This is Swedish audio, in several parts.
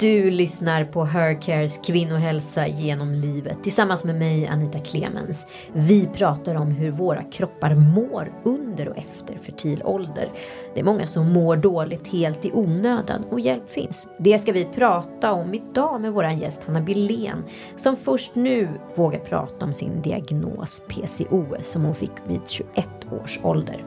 Du lyssnar på Hercares kvinnohälsa genom livet tillsammans med mig Anita Clemens. Vi pratar om hur våra kroppar mår under och efter fertil ålder. Det är många som mår dåligt helt i onödan och hjälp finns. Det ska vi prata om idag med vår gäst Hanna Billén som först nu vågar prata om sin diagnos PCOS som hon fick vid 21 års ålder.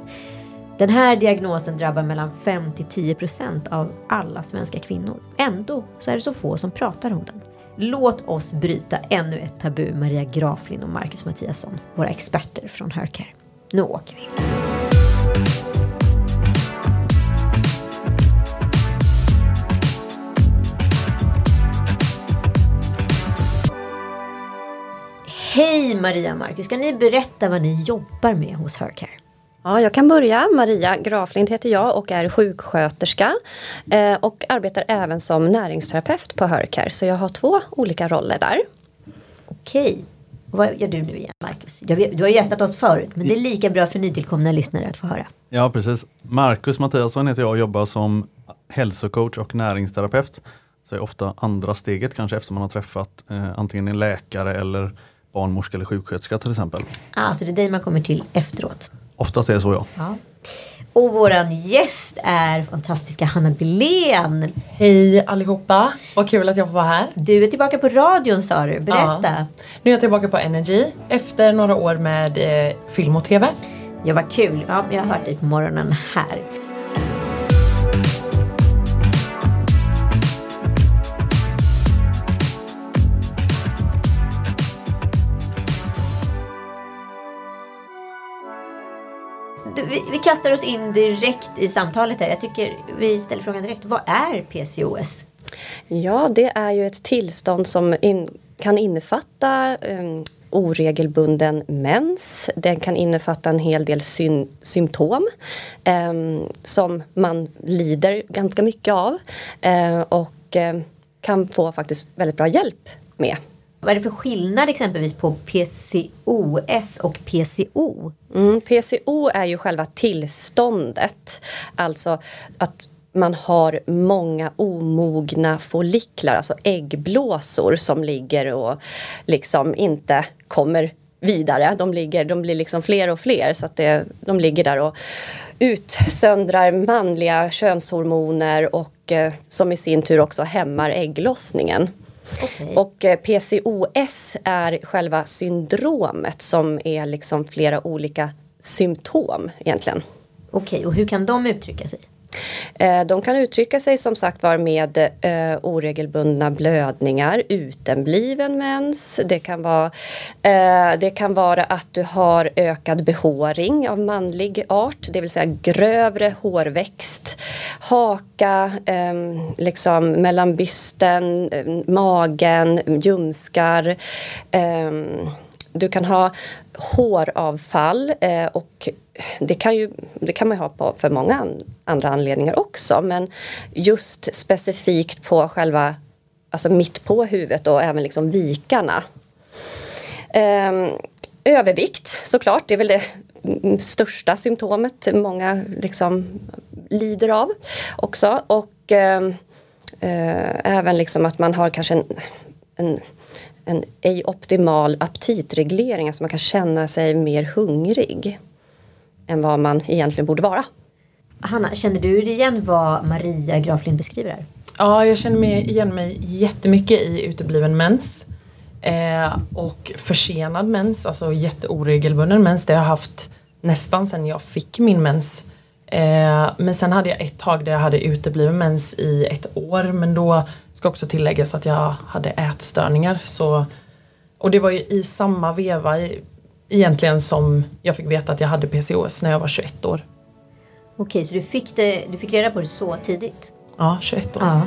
Den här diagnosen drabbar mellan 5 till 10 procent av alla svenska kvinnor. Ändå så är det så få som pratar om den. Låt oss bryta ännu ett tabu, Maria Graflin och Marcus Mattiasson, våra experter från Hercare. Nu åker vi! Hej Maria och Marcus, ska ni berätta vad ni jobbar med hos Hercare? Ja, jag kan börja. Maria Graflind heter jag och är sjuksköterska eh, och arbetar även som näringsterapeut på Hercare. Så jag har två olika roller där. Okej. Vad gör du nu igen, Marcus? Du har gästat oss förut, men det är lika bra för nytillkomna lyssnare att få höra. Ja, precis. Marcus Mattiasson heter jag och jobbar som hälsocoach och näringsterapeut. Så är ofta andra steget kanske efter man har träffat eh, antingen en läkare eller barnmorska eller sjuksköterska till exempel. Ah, så det är dig man kommer till efteråt? Oftast är det så ja. ja. Och våran gäst är fantastiska Hanna Billén. Hej allihopa! Vad kul att jag får vara här. Du är tillbaka på radion sa du, berätta. Ja. Nu är jag tillbaka på Energy efter några år med eh, film och TV. Ja vad kul, ja, jag har hört dig på morgonen här. Du, vi, vi, kastar oss in direkt i samtalet här. Jag tycker vi ställer frågan direkt. Vad är PCOS? Ja, det är ju ett tillstånd som in, kan innefatta um, oregelbunden mens. Den kan innefatta en hel del syn, symptom um, som man lider ganska mycket av uh, och ehm, kan få faktiskt väldigt bra hjälp med. Vad är det för skillnad exempelvis på PCOS och PCO? Mm, PCO är ju själva tillståndet. Alltså att man har många omogna folliklar, alltså äggblåsor som ligger och liksom inte kommer vidare. De, ligger, de blir liksom fler och fler så att det, de ligger där och utsöndrar manliga könshormoner och eh, som i sin tur också hämmar ägglossningen. Okay. Och eh, PCOS är själva syndromet som är liksom flera olika symptom egentligen. Okej, okay, och hur kan de uttrycka sig? Eh, de kan uttrycka sig som sagt var med eh, oregelbundna blödningar, utebliven mens. Det kan, vara, eh, det kan vara att du har ökad behåring av manlig art, det vill säga grövre hårväxt, haka eh, liksom mellan bysten, eh, magen, ljumskar. Ehm, du kan ha håravfall eh, och det kan, ju, det kan man ha på för många andra anledningar också men just specifikt på själva, alltså mitt på huvudet och även liksom vikarna. Ehm, övervikt såklart, det är väl det största symptomet många liksom lider av också och ehm, eh, även liksom att man har kanske en, en en ej optimal aptitreglering, alltså man kan känna sig mer hungrig än vad man egentligen borde vara. Hanna, känner du igen vad Maria Graflind beskriver här? Ja, jag känner mig igen mig jättemycket i utebliven mens. Eh, och försenad mens, alltså jätteoregelbunden mens. Det har jag haft nästan sedan jag fick min mens. Eh, men sen hade jag ett tag där jag hade utebliven mens i ett år men då ska också tilläggas att jag hade ätstörningar. Så, och det var ju i samma veva i, egentligen som jag fick veta att jag hade PCOS när jag var 21 år. Okej, så du fick, det, du fick reda på det så tidigt? Ja, 21 år. Ja.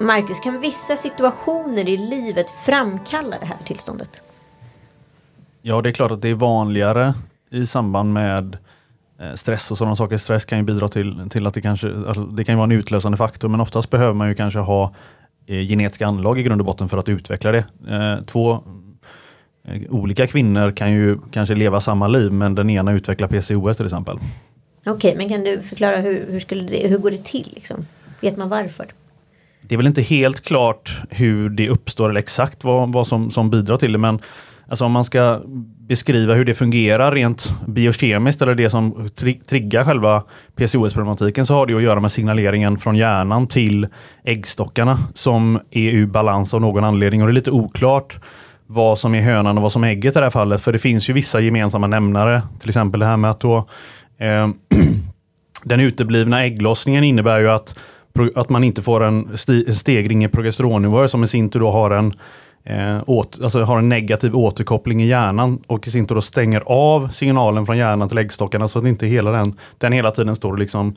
Marcus, kan vissa situationer i livet framkalla det här tillståndet? Ja, det är klart att det är vanligare i samband med eh, stress och sådana saker. Stress kan ju bidra till, till att det kanske, alltså det kan vara en utlösande faktor, men oftast behöver man ju kanske ha eh, genetiska anlag i grund och botten för att utveckla det. Eh, två eh, olika kvinnor kan ju kanske leva samma liv men den ena utvecklar PCOS till exempel. Okej, men kan du förklara hur, hur, skulle det, hur går det till? Liksom? Vet man varför? Det är väl inte helt klart hur det uppstår eller exakt vad, vad som, som bidrar till det men alltså om man ska beskriva hur det fungerar rent biokemiskt eller det som tri triggar själva PCOS-problematiken så har det att göra med signaleringen från hjärnan till äggstockarna som är ur balans av någon anledning. Och det är lite oklart vad som är hönan och vad som är ägget i det här fallet för det finns ju vissa gemensamma nämnare till exempel det här med att då eh, den uteblivna ägglossningen innebär ju att, att man inte får en stegring i progesteronnivåer som i sin tur då har en eh, åt, alltså har en negativ återkoppling i hjärnan och i sin tur då stänger av signalen från hjärnan till äggstockarna så att inte hela den, den hela tiden står och liksom,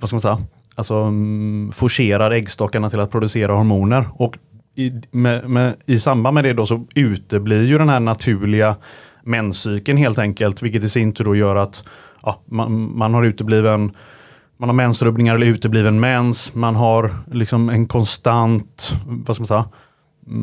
vad ska man säga, alltså mm, forcerar äggstockarna till att producera hormoner. Och i, med, med, i samband med det då så uteblir ju den här naturliga menscykeln helt enkelt, vilket i sin tur då gör att ja, man, man har utebliven man har mensrubbningar eller utebliven mens, man har liksom en konstant, vad ska man säga,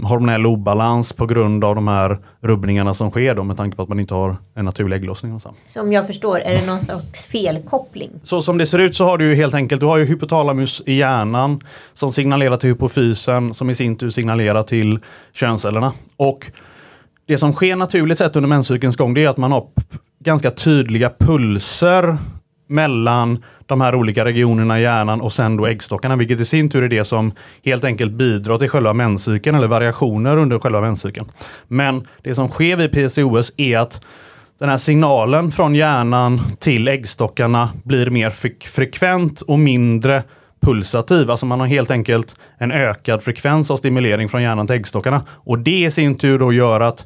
hormonell obalans på grund av de här rubbningarna som sker då med tanke på att man inte har en naturlig ägglossning. Och så. så om jag förstår, är det någon slags felkoppling? Så som det ser ut så har du ju helt enkelt, du har ju hypotalamus i hjärnan som signalerar till hypofysen som i sin tur signalerar till könscellerna. Och det som sker naturligt sett under menscykelns gång det är att man har ganska tydliga pulser mellan de här olika regionerna i hjärnan och sen då äggstockarna, vilket i sin tur är det som helt enkelt bidrar till själva menscykeln eller variationer under själva menscykeln. Men det som sker vid PCOS är att den här signalen från hjärnan till äggstockarna blir mer frekvent och mindre pulsativ. Alltså man har helt enkelt en ökad frekvens av stimulering från hjärnan till äggstockarna. Och det i sin tur då gör att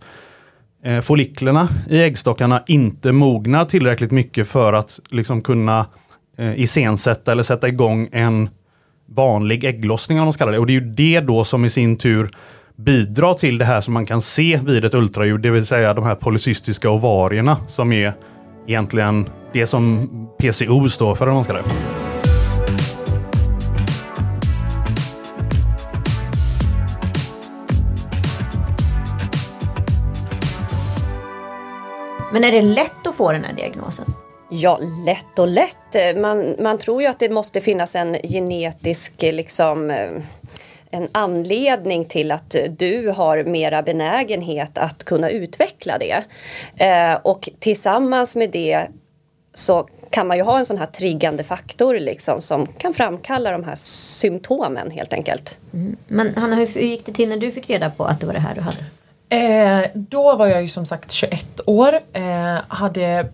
eh, folliklerna i äggstockarna inte mognar tillräckligt mycket för att liksom kunna eh, iscensätta eller sätta igång en vanlig ägglossning om man ska kalla det. Och det är ju det då som i sin tur bidrar till det här som man kan se vid ett ultraljud, det vill säga de här polycystiska ovarierna som är egentligen det som PCO står för om man ska det. Men är det lätt att få den här diagnosen? Ja, lätt och lätt. Man, man tror ju att det måste finnas en genetisk liksom eh, en anledning till att du har mera benägenhet att kunna utveckla det. Eh, och tillsammans med det så kan man ju ha en sån här triggande faktor liksom som kan framkalla de här symptomen helt enkelt. Mm. Men Hanna, hur gick det till när du fick reda på att det var det här du hade? Eh, då var jag ju som sagt 21 år. Eh, hade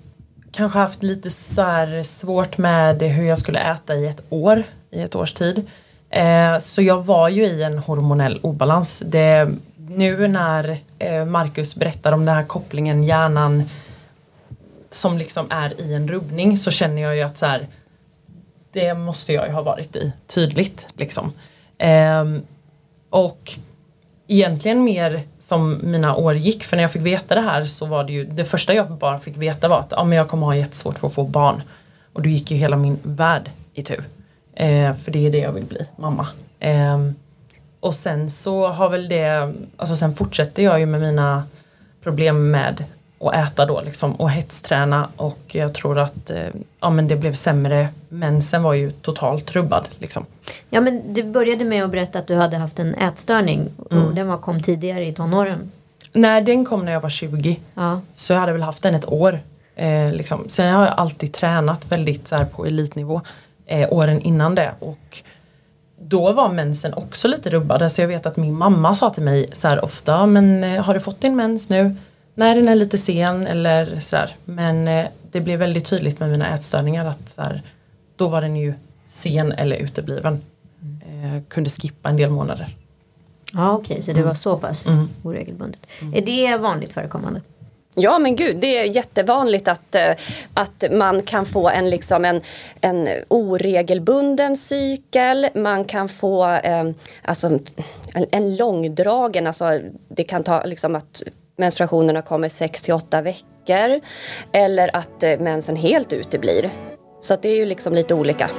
kanske haft lite så svårt med hur jag skulle äta i ett år, i ett års tid. Eh, så jag var ju i en hormonell obalans. Det, nu när eh, Marcus berättar om den här kopplingen hjärnan som liksom är i en rubbning så känner jag ju att så här, det måste jag ju ha varit i tydligt liksom. Eh, och egentligen mer som mina år gick för när jag fick veta det här så var det ju det första jag bara fick veta var att ah, men jag kommer ha jättesvårt för att få barn. Och då gick ju hela min värld i tur. Eh, för det är det jag vill bli, mamma. Eh, och sen så har väl det, alltså sen fortsätter jag ju med mina problem med att äta då liksom och hetsträna och jag tror att eh, ja, men det blev sämre. Mensen var ju totalt rubbad. Liksom. Ja men du började med att berätta att du hade haft en ätstörning mm. och den var, kom tidigare i tonåren. Nej den kom när jag var 20. Ja. Så jag hade väl haft den ett år. Eh, liksom. Sen har jag alltid tränat väldigt så här, på elitnivå eh, åren innan det. Och då var mensen också lite rubbad. Så jag vet att min mamma sa till mig så här ofta, men eh, har du fått din mens nu? Nej den är lite sen eller sådär. Men eh, det blev väldigt tydligt med mina ätstörningar att så här, då var den ju sen eller utebliven. Mm. Eh, kunde skippa en del månader. Ja okej, okay, så det mm. var så pass mm. oregelbundet. Mm. Är det vanligt förekommande? Ja men gud, det är jättevanligt att, eh, att man kan få en, liksom en, en oregelbunden cykel. Man kan få eh, alltså, en, en långdragen, alltså, det kan ta liksom att menstruationerna kommer 6 till 8 veckor eller att eh, mensen helt uteblir. Så det är ju liksom lite olika.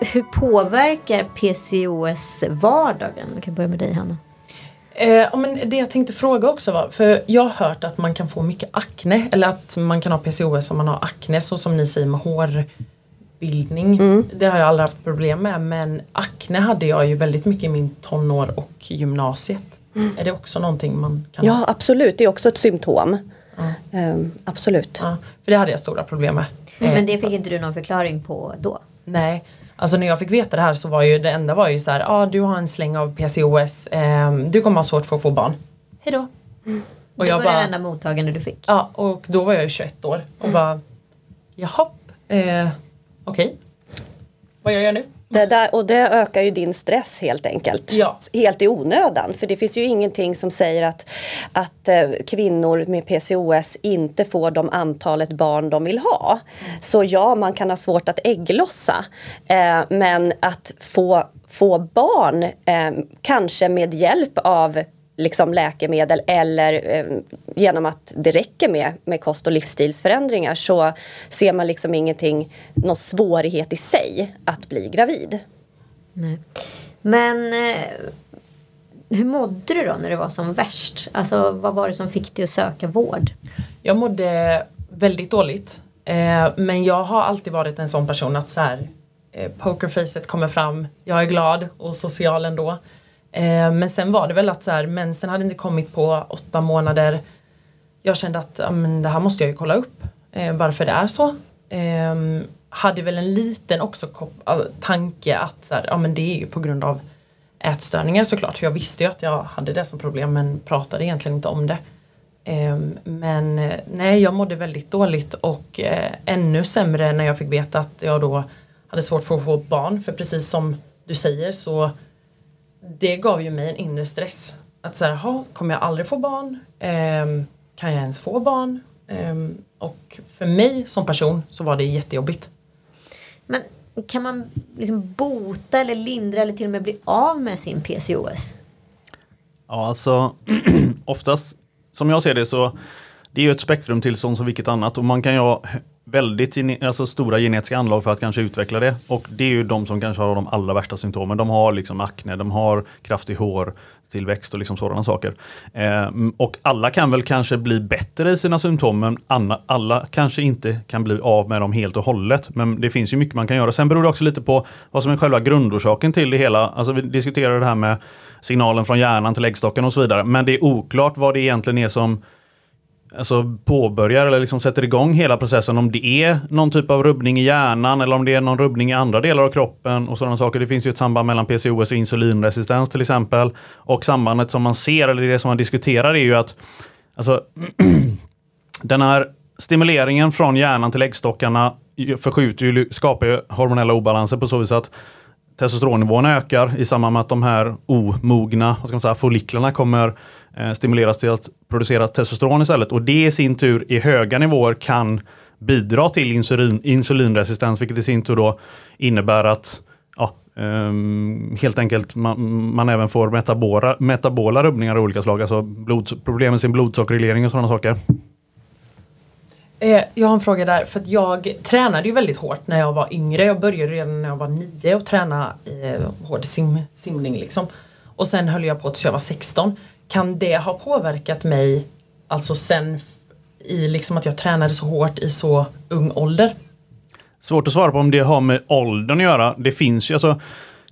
Hur påverkar PCOS vardagen? Vi kan börja med dig, Hanna. Eh, men det jag tänkte fråga också var, för jag har hört att man kan få mycket akne eller att man kan ha PCOS om man har akne så som ni säger med hårbildning. Mm. Det har jag aldrig haft problem med men akne hade jag ju väldigt mycket i min tonår och gymnasiet. Mm. Är det också någonting man kan Ja ha? absolut, det är också ett symptom. Um, absolut. Ja, för det hade jag stora problem med. Men det fick inte du någon förklaring på då? Nej, Alltså när jag fick veta det här så var ju det enda var ju så här, ja ah, du har en släng av PCOS, eh, du kommer ha svårt för att få barn. Hejdå. Mm. Och det jag var bara, det enda mottagande du fick? Ja, och då var jag ju 21 år och mm. bara, jaha, eh, okej. Okay. Vad gör jag nu? Det där, och det ökar ju din stress helt enkelt. Ja. Helt i onödan. För det finns ju ingenting som säger att, att eh, kvinnor med PCOS inte får de antalet barn de vill ha. Så ja, man kan ha svårt att ägglossa. Eh, men att få, få barn, eh, kanske med hjälp av liksom läkemedel eller eh, genom att det räcker med, med kost och livsstilsförändringar så ser man liksom ingenting, någon svårighet i sig att bli gravid. Nej. Men eh, hur mådde du då när det var som värst? Alltså vad var det som fick dig att söka vård? Jag mådde väldigt dåligt. Eh, men jag har alltid varit en sån person att så här, eh, pokerfacet kommer fram, jag är glad och social ändå. Eh, men sen var det väl att så här, mensen hade inte kommit på åtta månader. Jag kände att ja, men det här måste jag ju kolla upp eh, varför det är så. Eh, hade väl en liten också tanke att så här, ja, men det är ju på grund av ätstörningar såklart. Jag visste ju att jag hade det som problem men pratade egentligen inte om det. Ehm, men eh, nej, jag mådde väldigt dåligt och eh, ännu sämre när jag fick veta att jag då hade svårt för att få barn. För precis som du säger så det gav ju mig en inre stress. Att så här, kommer jag aldrig få barn? Eh, kan jag ens få barn? Eh, och för mig som person så var det jättejobbigt. Men kan man liksom bota eller lindra eller till och med bli av med sin PCOS? Ja, alltså oftast som jag ser det så det är ju ett spektrumtillstånd som vilket annat och man kan ju ha väldigt alltså, stora genetiska anlag för att kanske utveckla det. Och det är ju de som kanske har de allra värsta symptomen. De har liksom akne, de har kraftig hårtillväxt och liksom sådana saker. Eh, och alla kan väl kanske bli bättre i sina symptom men alla, alla kanske inte kan bli av med dem helt och hållet. Men det finns ju mycket man kan göra. Sen beror det också lite på vad som är själva grundorsaken till det hela. Alltså vi diskuterar det här med signalen från hjärnan till äggstocken och så vidare. Men det är oklart vad det egentligen är som alltså påbörjar eller liksom sätter igång hela processen. Om det är någon typ av rubbning i hjärnan eller om det är någon rubbning i andra delar av kroppen och sådana saker. Det finns ju ett samband mellan PCOS och insulinresistens till exempel. Och sambandet som man ser, eller det som man diskuterar är ju att alltså, den här stimuleringen från hjärnan till äggstockarna förskjuter ju, skapar ju hormonella obalanser på så vis att testosteronnivån ökar i samband med att de här omogna vad ska man säga, folliklerna kommer Eh, stimuleras till att producera testosteron istället och det i sin tur i höga nivåer kan bidra till insulin, insulinresistens vilket i sin tur då innebär att ja, um, helt enkelt man, man, även får metabola, metabola rubbningar av olika slag, alltså blod, problem med sin blodsockerreglering och sådana saker. Eh, jag har en fråga där, för att jag tränade ju väldigt hårt när jag var yngre. Jag började redan när jag var nio och träna eh, hård sim, simning liksom. Och sen höll jag på tills jag var 16. Kan det ha påverkat mig, alltså sen i liksom att jag tränade så hårt i så ung ålder? Svårt att svara på om det har med åldern att göra. Det finns ju, alltså,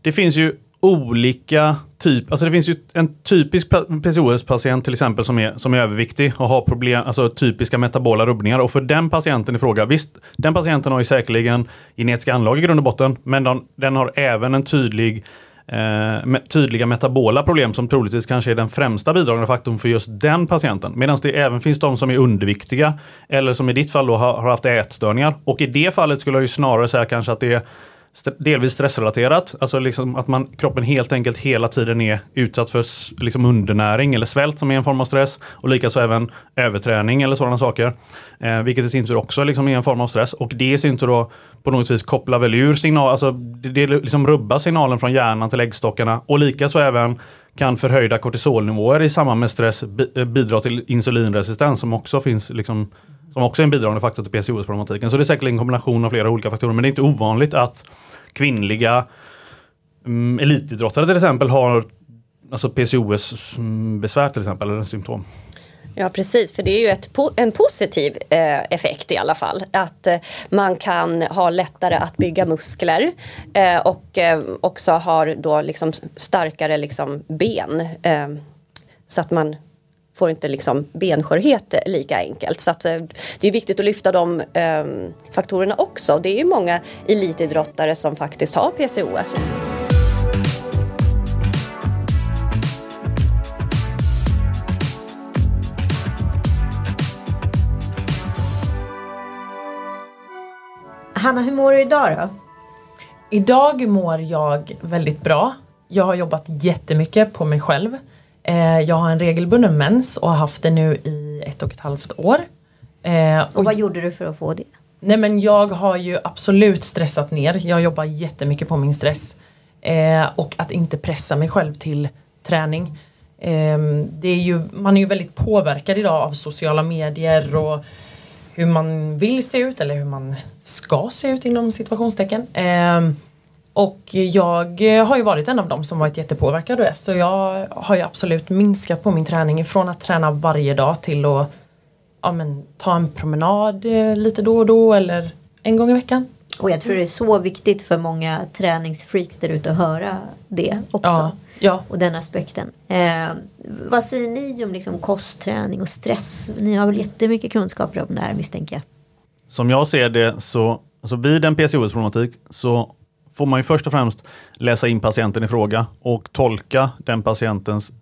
det finns ju olika typ, alltså det finns ju en typisk PCOS-patient till exempel som är, som är överviktig och har problem, alltså typiska metabola rubbningar och för den patienten i fråga, visst, den patienten har ju säkerligen genetiska anlag i grund och botten, men den, den har även en tydlig eh, med tydliga metabola problem som troligtvis kanske är den främsta bidragande faktorn för just den patienten. Medan det även finns de som är underviktiga eller som i ditt fall då har, har haft ätstörningar. Och i det fallet skulle jag ju snarare säga kanske att det är delvis stressrelaterat, alltså liksom att man, kroppen helt enkelt hela tiden är utsatt för liksom undernäring eller svält som är en form av stress. Och likaså även överträning eller sådana saker. Eh, vilket i sin tur också liksom är en form av stress. Och det i sin tur då på något vis kopplar väl ur signal, alltså det, det liksom rubbar signalen från hjärnan till äggstockarna. Och likaså även kan förhöjda kortisolnivåer i samband med stress bidra till insulinresistens som också finns liksom som också är en bidragande faktor till PCOS-problematiken. Så det är säkert en kombination av flera olika faktorer. Men det är inte ovanligt att kvinnliga mm, elitidrottare till exempel har alltså PCOS-besvär mm, till exempel, eller symptom. Ja precis, för det är ju ett, en positiv eh, effekt i alla fall. Att eh, man kan ha lättare att bygga muskler eh, och eh, också har då liksom starkare liksom ben. Eh, så att man får inte liksom benskörhet lika enkelt. Så att, eh, det är viktigt att lyfta de faktorerna också. Det är ju många elitidrottare som faktiskt har PCOS. Hanna, hur mår du idag då? Idag mår jag väldigt bra. Jag har jobbat jättemycket på mig själv. Eh, jag har en regelbunden mens och har haft det nu i ett och ett halvt år. Eh, och, och vad gjorde du för att få det? Nej men jag har ju absolut stressat ner. Jag jobbar jättemycket på min stress. Eh, och att inte pressa mig själv till träning. det är ju, man är ju väldigt påverkad idag av sociala medier och hur man vill se ut eller hur man ska se ut inom situationstecken. Eh, och jag har ju varit en av dem som varit jättepåverkad av det. Så jag har ju absolut minskat på min träning från att träna varje dag till att ja, men, ta en promenad eh, lite då och då eller en gång i veckan. Och jag tror det är så viktigt för många träningsfreaks där ute att höra det också. Ja, ja. Och den aspekten. Eh, vad säger ni om liksom kostträning och stress? Ni har väl jättemycket kunskaper om det här misstänker jag. Som jag ser det så, alltså vid en PCOS-problematik så får man ju först och främst läsa in patienten i fråga och tolka den patientens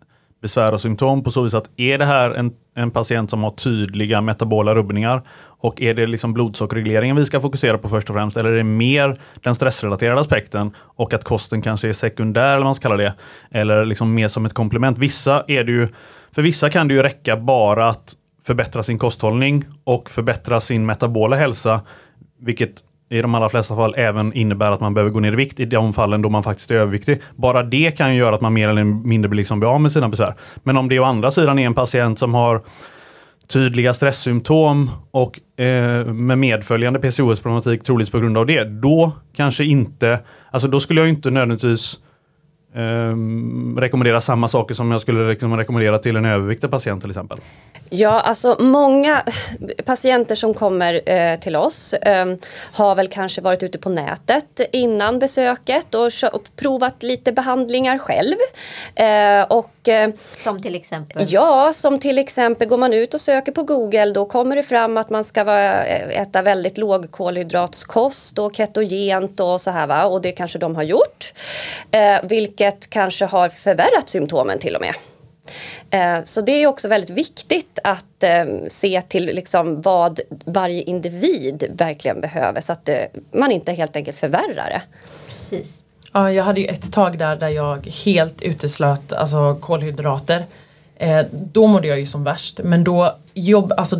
besvär och symptom på så vis att är det här en, en patient som har tydliga metabola rubbningar och är det liksom blodsockerregleringen vi ska fokusera på först och främst eller är det mer den stressrelaterade aspekten och att kosten kanske är sekundär eller vad man ska kalla det eller liksom mer som ett komplement. Vissa är det ju, för vissa kan det ju räcka bara att förbättra sin kosthållning och förbättra sin metabola hälsa vilket i de allra flesta fall även innebär att man behöver gå ner i vikt i de fallen då man faktiskt är överviktig. Bara det kan ju göra att man mer eller mindre blir liksom av med sina besvär. Men om det å andra sidan är en patient som har tydliga stresssymptom och eh, med medföljande PCOS-problematik troligtvis på grund av det, då kanske inte, alltså då skulle jag inte nödvändigtvis eh, rekommendera samma saker som jag skulle rekommendera till en överviktig patient till exempel. Ja, alltså många patienter som kommer eh, till oss eh, har väl kanske varit ute på nätet innan besöket och, och provat lite behandlingar själv. Eh, och, eh, som till exempel? Ja, som till exempel går man ut och söker på Google då kommer det fram att man ska vara, eh, äta väldigt låg kolhydratskost och ketogent och så här va och det kanske de har gjort. Eh, vilket kanske har förvärrat symptomen till och med. Eh, så det är också väldigt viktigt att eh, se till liksom vad varje individ verkligen behöver så att eh, man inte helt enkelt förvärrar det. Precis. Ja, jag hade ju ett tag där där jag helt uteslöt alltså, kolhydrater. då mådde jag ju som värst men då, jobb, alltså,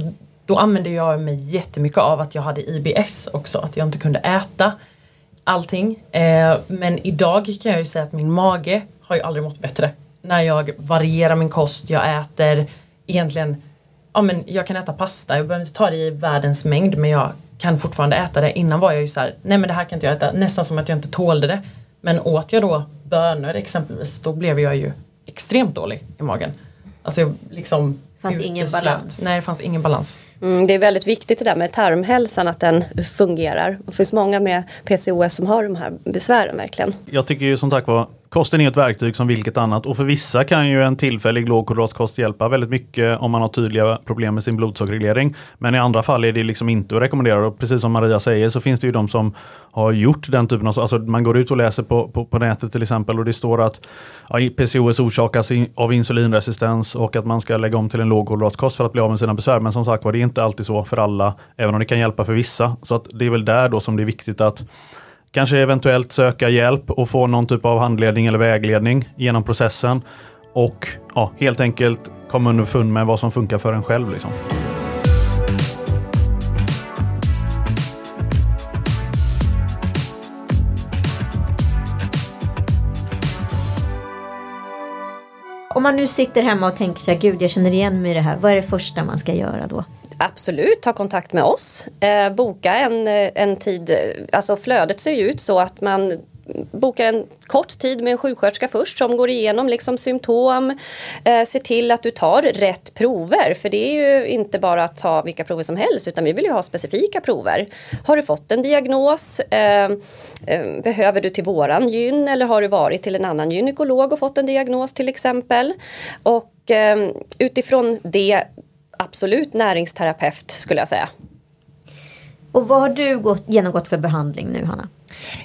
då använde jag mig jättemycket av att jag hade IBS också, att jag inte kunde äta allting. Eh, men idag kan jag ju säga att min mage har ju aldrig mått bättre när jag varierar min kost, jag äter egentligen, ja men jag kan äta pasta, jag behöver inte ta det i världens mängd men jag kan fortfarande äta det. Innan var jag ju så här, nej men det här kan inte jag äta, nästan som att jag inte tålde det. Men åt jag då bönor exempelvis, då blev jag ju extremt dålig i magen. Alltså jag liksom fanns ingen balans. Nej, det fanns ingen balans. Mm, det är väldigt viktigt det där med tarmhälsan, att den fungerar. Det finns många med PCOS som har de här besvären verkligen. Jag tycker ju som sagt var Kosten är ett verktyg som vilket annat och för vissa kan ju en tillfällig lågkolhydratkost hjälpa väldigt mycket om man har tydliga problem med sin blodsockerreglering. Men i andra fall är det liksom inte att rekommendera och precis som Maria säger så finns det ju de som har gjort den typen av, alltså man går ut och läser på, på, på nätet till exempel och det står att ja, PCOS orsakas av insulinresistens och att man ska lägga om till en lågkolhydratkost för att bli av med sina besvär. Men som sagt var, det är inte alltid så för alla, även om det kan hjälpa för vissa. Så att det är väl där då som det är viktigt att Kanske eventuellt söka hjälp och få någon typ av handledning eller vägledning genom processen. Och ja, helt enkelt komma underfund med vad som funkar för en själv. Liksom. Om man nu sitter hemma och tänker sig, gud jag känner igen mig i det här, vad är det första man ska göra då? Absolut, ta kontakt med oss. Eh, boka en, eh, en tid. Eh, alltså flödet ser ju ut så att man bokar en kort tid med en sjuksköterska först som går igenom liksom symptom. Eh, ser till att du tar rätt prover för det är ju inte bara att ta vilka prover som helst utan vi vill ju ha specifika prover. Har du fått en diagnos? Eh, eh, behöver du till våran gyn eller har du varit till en annan gynekolog och fått en diagnos till exempel? Och eh, utifrån det absolut näringsterapeut skulle jag säga. Och vad har du gått, genomgått för behandling nu Hanna?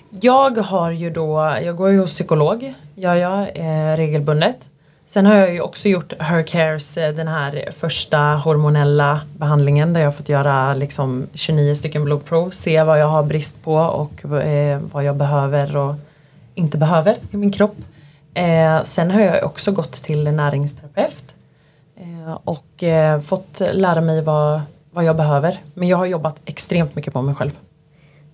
Jag har ju då, jag går ju hos psykolog, gör jag eh, regelbundet. Sen har jag ju också gjort Her Cares, eh, den här första hormonella behandlingen där jag fått göra liksom 29 stycken blodprov, se vad jag har brist på och eh, vad jag behöver och inte behöver i min kropp. Eh, sen har jag också gått till näringsterapeut och eh, fått lära mig vad, vad jag behöver. Men jag har jobbat extremt mycket på mig själv.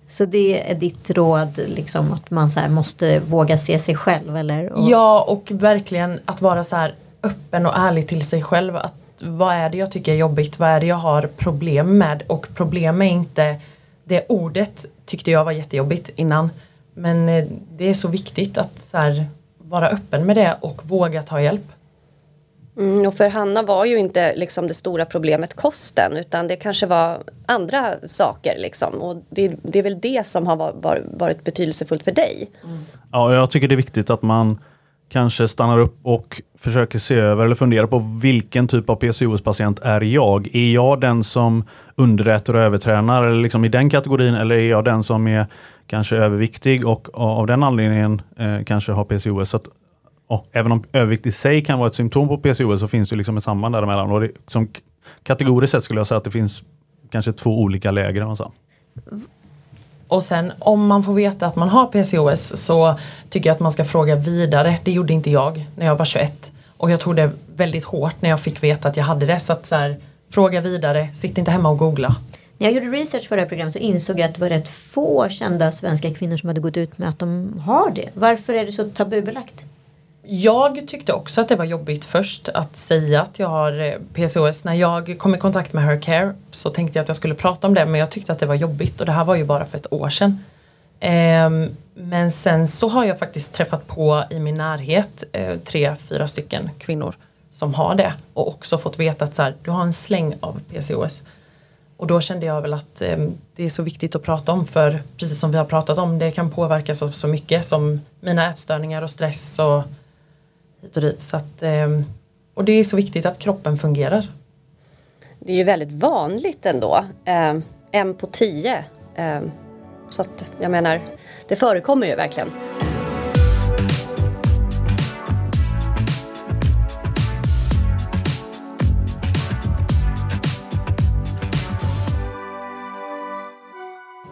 Så det är ditt råd, liksom, att man så måste våga se sig själv? Eller? Och... Ja, och verkligen att vara så här öppen och ärlig till sig själv. Att, vad är det jag tycker är jobbigt? Vad är det jag har problem med? Och problem är inte det ordet tyckte jag var jättejobbigt innan. Men eh, det är så viktigt att så här, vara öppen med det och våga ta hjälp. Mm, och för Hanna var ju inte liksom det stora problemet kosten utan det kanske var andra saker. Liksom. Och det, det är väl det som har var, varit betydelsefullt för dig. Mm. Ja, jag tycker det är viktigt att man kanske stannar upp och försöker se över eller fundera på vilken typ av PCOS-patient är jag? Är jag den som underäter och övertränar eller liksom i den kategorin eller är jag den som är kanske överviktig och av den anledningen eh, kanske har PCOS? Så och även om övervikt i sig kan vara ett symptom på PCOS så finns det liksom ett samband däremellan. Och det, som kategoriskt sett skulle jag säga att det finns kanske två olika läger. Och sen om man får veta att man har PCOS så tycker jag att man ska fråga vidare. Det gjorde inte jag när jag var 21. Och jag tog det väldigt hårt när jag fick veta att jag hade det. Så att så här, fråga vidare, sitt inte hemma och googla. När jag gjorde research för det här programmet så insåg jag att det var rätt få kända svenska kvinnor som hade gått ut med att de har det. Varför är det så tabubelagt? Jag tyckte också att det var jobbigt först att säga att jag har eh, PCOS. När jag kom i kontakt med Hercare så tänkte jag att jag skulle prata om det men jag tyckte att det var jobbigt och det här var ju bara för ett år sedan. Ehm, men sen så har jag faktiskt träffat på i min närhet eh, tre, fyra stycken kvinnor som har det och också fått veta att så här, du har en släng av PCOS. Och då kände jag väl att eh, det är så viktigt att prata om för precis som vi har pratat om det kan påverkas av så mycket som mina ätstörningar och stress och hit och dit. Så att, ehm, och det är så viktigt att kroppen fungerar. Det är ju väldigt vanligt ändå. Eh, en på tio. Eh, så att jag menar, det förekommer ju verkligen.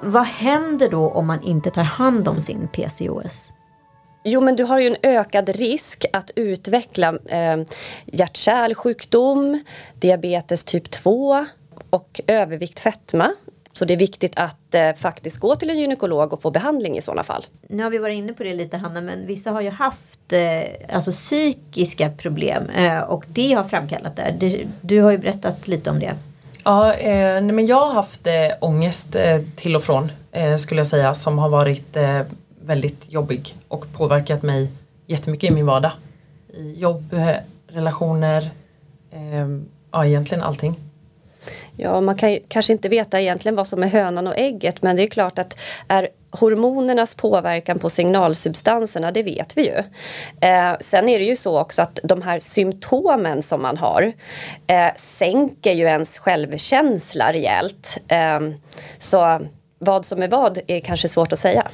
Vad händer då om man inte tar hand om sin PCOS? Jo men du har ju en ökad risk att utveckla eh, hjärt-kärlsjukdom, diabetes typ 2 och övervikt fetma. Så det är viktigt att eh, faktiskt gå till en gynekolog och få behandling i sådana fall. Nu har vi varit inne på det lite Hanna, men vissa har ju haft eh, alltså psykiska problem eh, och det har framkallat det. Du, du har ju berättat lite om det. Ja, eh, men jag har haft eh, ångest eh, till och från eh, skulle jag säga som har varit eh, väldigt jobbig och påverkat mig jättemycket i min vardag. I jobb, eh, relationer, eh, ja egentligen allting. Ja, man kan ju, kanske inte veta egentligen vad som är hönan och ägget men det är klart att är hormonernas påverkan på signalsubstanserna, det vet vi ju. Eh, sen är det ju så också att de här symptomen som man har eh, sänker ju ens självkänsla rejält. Eh, så vad som är vad är kanske svårt att säga.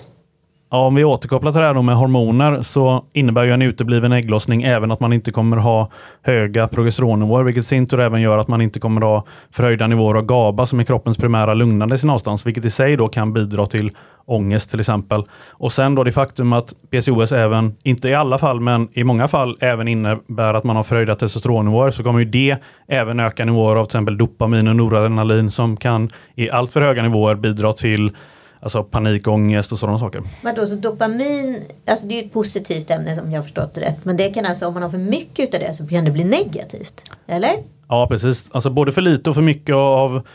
Ja, om vi återkopplar till det här med hormoner så innebär ju en utebliven ägglossning även att man inte kommer ha höga progesteronnivåer, vilket i sin tur även gör att man inte kommer ha förhöjda nivåer av GABA som är kroppens primära lugnande signalstans, vilket i sig då kan bidra till ångest till exempel. Och sen då det faktum att PCOS även, inte i alla fall, men i många fall även innebär att man har förhöjda testosteronnivåer, så kommer ju det även öka nivåer av till exempel dopamin och noradrenalin som kan i allt för höga nivåer bidra till Alltså panikångest och sådana saker. Men då, så dopamin, alltså det är ett positivt ämne som jag har förstått det rätt. Men det kan alltså, om man har för mycket av det så kan det bli negativt? Eller? Ja precis, alltså både för lite och för mycket av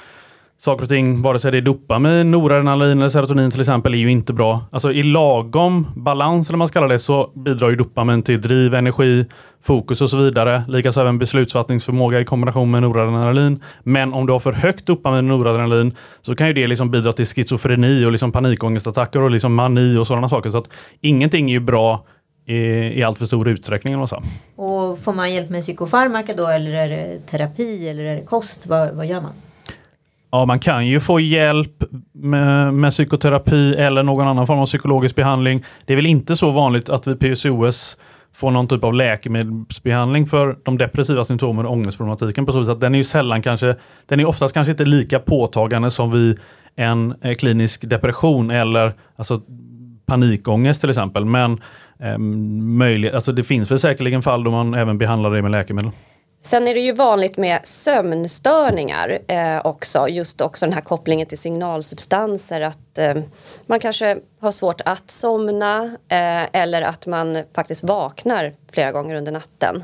saker och ting, vare sig det är dopamin, noradrenalin eller serotonin till exempel, är ju inte bra. Alltså i lagom balans, eller man ska kalla det, så bidrar ju dopamin till driv, energi, fokus och så vidare. Likaså även beslutsfattningsförmåga i kombination med noradrenalin. Men om du har för högt dopamin och noradrenalin så kan ju det liksom bidra till schizofreni och liksom panikångestattacker och liksom mani och sådana saker. Så att ingenting är ju bra i, i allt för stor utsträckning. Och, så. och får man hjälp med psykofarmaka då eller är det terapi eller är det kost? Vad, vad gör man? Ja, man kan ju få hjälp med, med, psykoterapi eller någon annan form av psykologisk behandling. Det är väl inte så vanligt att vi PCOS får någon typ av läkemedelsbehandling för de depressiva symptomen och ångestproblematiken på så vis att den är ju sällan kanske, den är oftast kanske inte lika påtagande som vid en eh, klinisk depression eller alltså panikångest till exempel. Men eh, möjligt, alltså det finns väl säkerligen fall då man även behandlar det med läkemedel. Sen är det ju vanligt med sömnstörningar eh, också. Just också den här kopplingen till signalsubstanser. Att eh, man kanske har svårt att somna eh, eller att man faktiskt vaknar flera gånger under natten.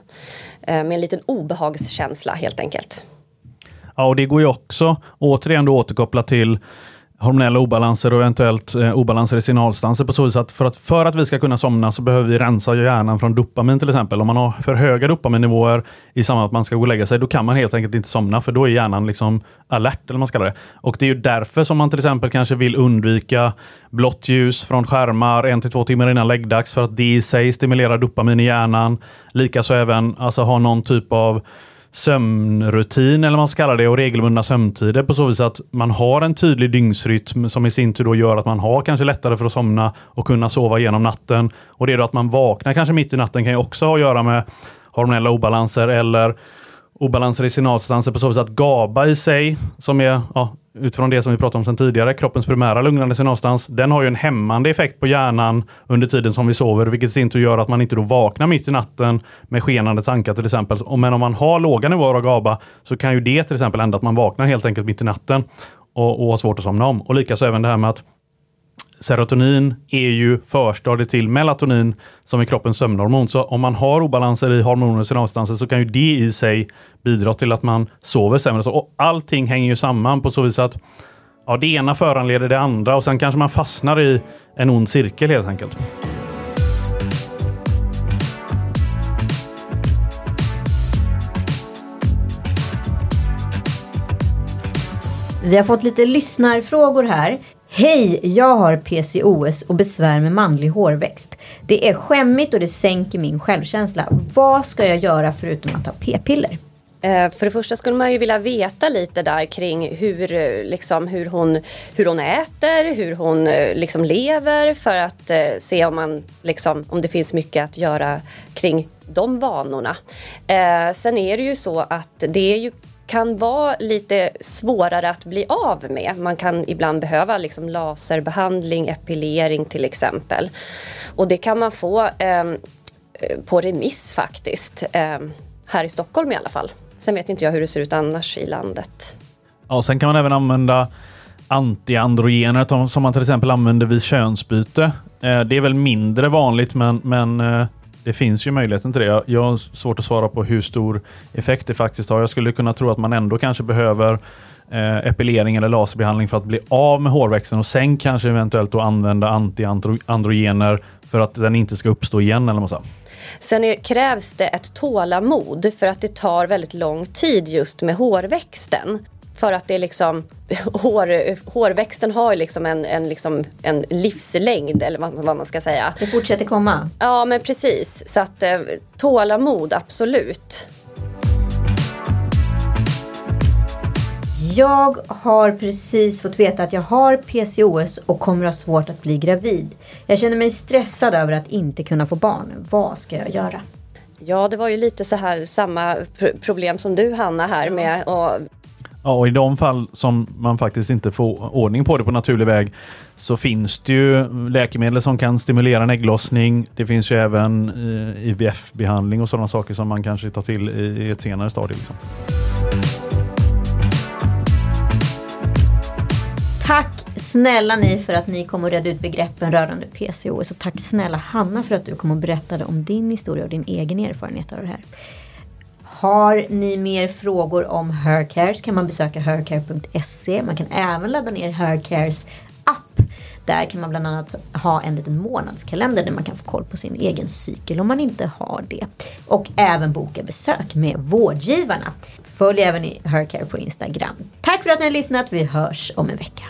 Eh, med en liten obehagskänsla helt enkelt. Ja, och det går ju också återigen då återkoppla till hormonella obalanser och eventuellt eh, obalanser i signalstanser på så vis att för, att för att vi ska kunna somna så behöver vi rensa hjärnan från dopamin till exempel. Om man har för höga dopaminnivåer i samband med att man ska gå och lägga sig, då kan man helt enkelt inte somna för då är hjärnan liksom alert eller vad man ska kalla det. Och det är ju därför som man till exempel kanske vill undvika blått ljus från skärmar en till två timmar innan läggdags för att det i sig stimulerar dopamin i hjärnan. Likaså även alltså ha någon typ av sömnrutin eller vad man ska kalla det och regelbundna sömntider på så vis att man har en tydlig dygnsrytm som i sin tur då gör att man har kanske lättare för att somna och kunna sova genom natten. Och det är då att man vaknar kanske mitt i natten kan ju också ha att göra med hormonella obalanser eller obalanser i signalstanser på så vis att GABA i sig, som är ja, utifrån det som vi pratade om sedan tidigare, kroppens primära lugnande sig någonstans. den har ju en hämmande effekt på hjärnan under tiden som vi sover, vilket i sin tur gör att man inte då vaknar mitt i natten med skenande tankar till exempel. Men om man har låga nivåer av GABA så kan ju det till exempel hända att man vaknar helt enkelt mitt i natten och, och har svårt att somna om. Och likaså även det här med att serotonin är ju förstadiet till melatonin som är kroppens sömnhormon. Så om man har obalanser i hormoner och signalsubstanser så kan ju det i sig bidra till att man sover sämre. Så, och allting hänger ju samman på så vis att ja, det ena föranleder det andra och sen kanske man fastnar i en ond cirkel helt enkelt. Vi har fått lite lyssnarfrågor här. Hej, jag har PCOS och besvär med manlig hårväxt. Det är skämmigt och det sänker min självkänsla. Vad ska jag göra förutom att ta p-piller? Eh, för det första skulle man ju vilja veta lite där kring hur, eh, liksom, hur, hon, hur hon äter, hur hon eh, liksom, lever för att eh, se om, man, liksom, om det finns mycket att göra kring de vanorna. Eh, sen är det ju så att det är ju kan vara lite svårare att bli av med. Man kan ibland behöva liksom laserbehandling, epilering till exempel. Och det kan man få eh, på remiss faktiskt. Eh, här i Stockholm i alla fall. Sen vet inte jag hur det ser ut annars i landet. Ja, sen kan man även använda antiandrogener som man till exempel använder vid könsbyte. Eh, det är väl mindre vanligt men, men eh, det finns ju möjligheten till det. Jag, har svårt att svara på hur stor effekt det faktiskt har. Jag skulle kunna tro att man ändå kanske behöver eh, epilering eller laserbehandling för att bli av med hårväxten och sen kanske eventuellt då använda antiandrogener för att den inte ska uppstå igen. Eller vad Sen är, krävs det ett tålamod för att det tar väldigt lång tid just med hårväxten. För att det är liksom, hår, hårväxten har liksom en, en, liksom en livslängd eller vad, vad, man ska säga. Det fortsätter komma? Ja men precis. Så att eh, tålamod, absolut. Jag har precis fått veta att jag har PCOS och kommer ha svårt att bli gravid. Jag känner mig stressad över att inte kunna få barn. Vad ska jag göra? Ja, det var ju lite så här samma problem som du Hanna här med. Och Ja, och i de fall som man faktiskt inte får ordning på det på naturlig väg så finns det ju läkemedel som kan stimulera en ägglossning. Det finns ju även eh, IVF-behandling och sådana saker som man kanske tar till i ett senare stadie. Liksom. Tack snälla ni för att ni kom och redde ut begreppen rörande PCOS och tack snälla Hanna för att du kom och berättade om din historia och din egen erfarenhet av det här. Har ni mer frågor om Hercare så kan man besöka hercare.se. Man kan även ladda ner Hercares app. Där kan man bland annat ha en liten månadskalender där man kan få koll på sin egen cykel om man inte har det. Och även boka besök med vårdgivarna. Följ även Hercare på Instagram. Tack för att ni har lyssnat. Vi hörs om en vecka.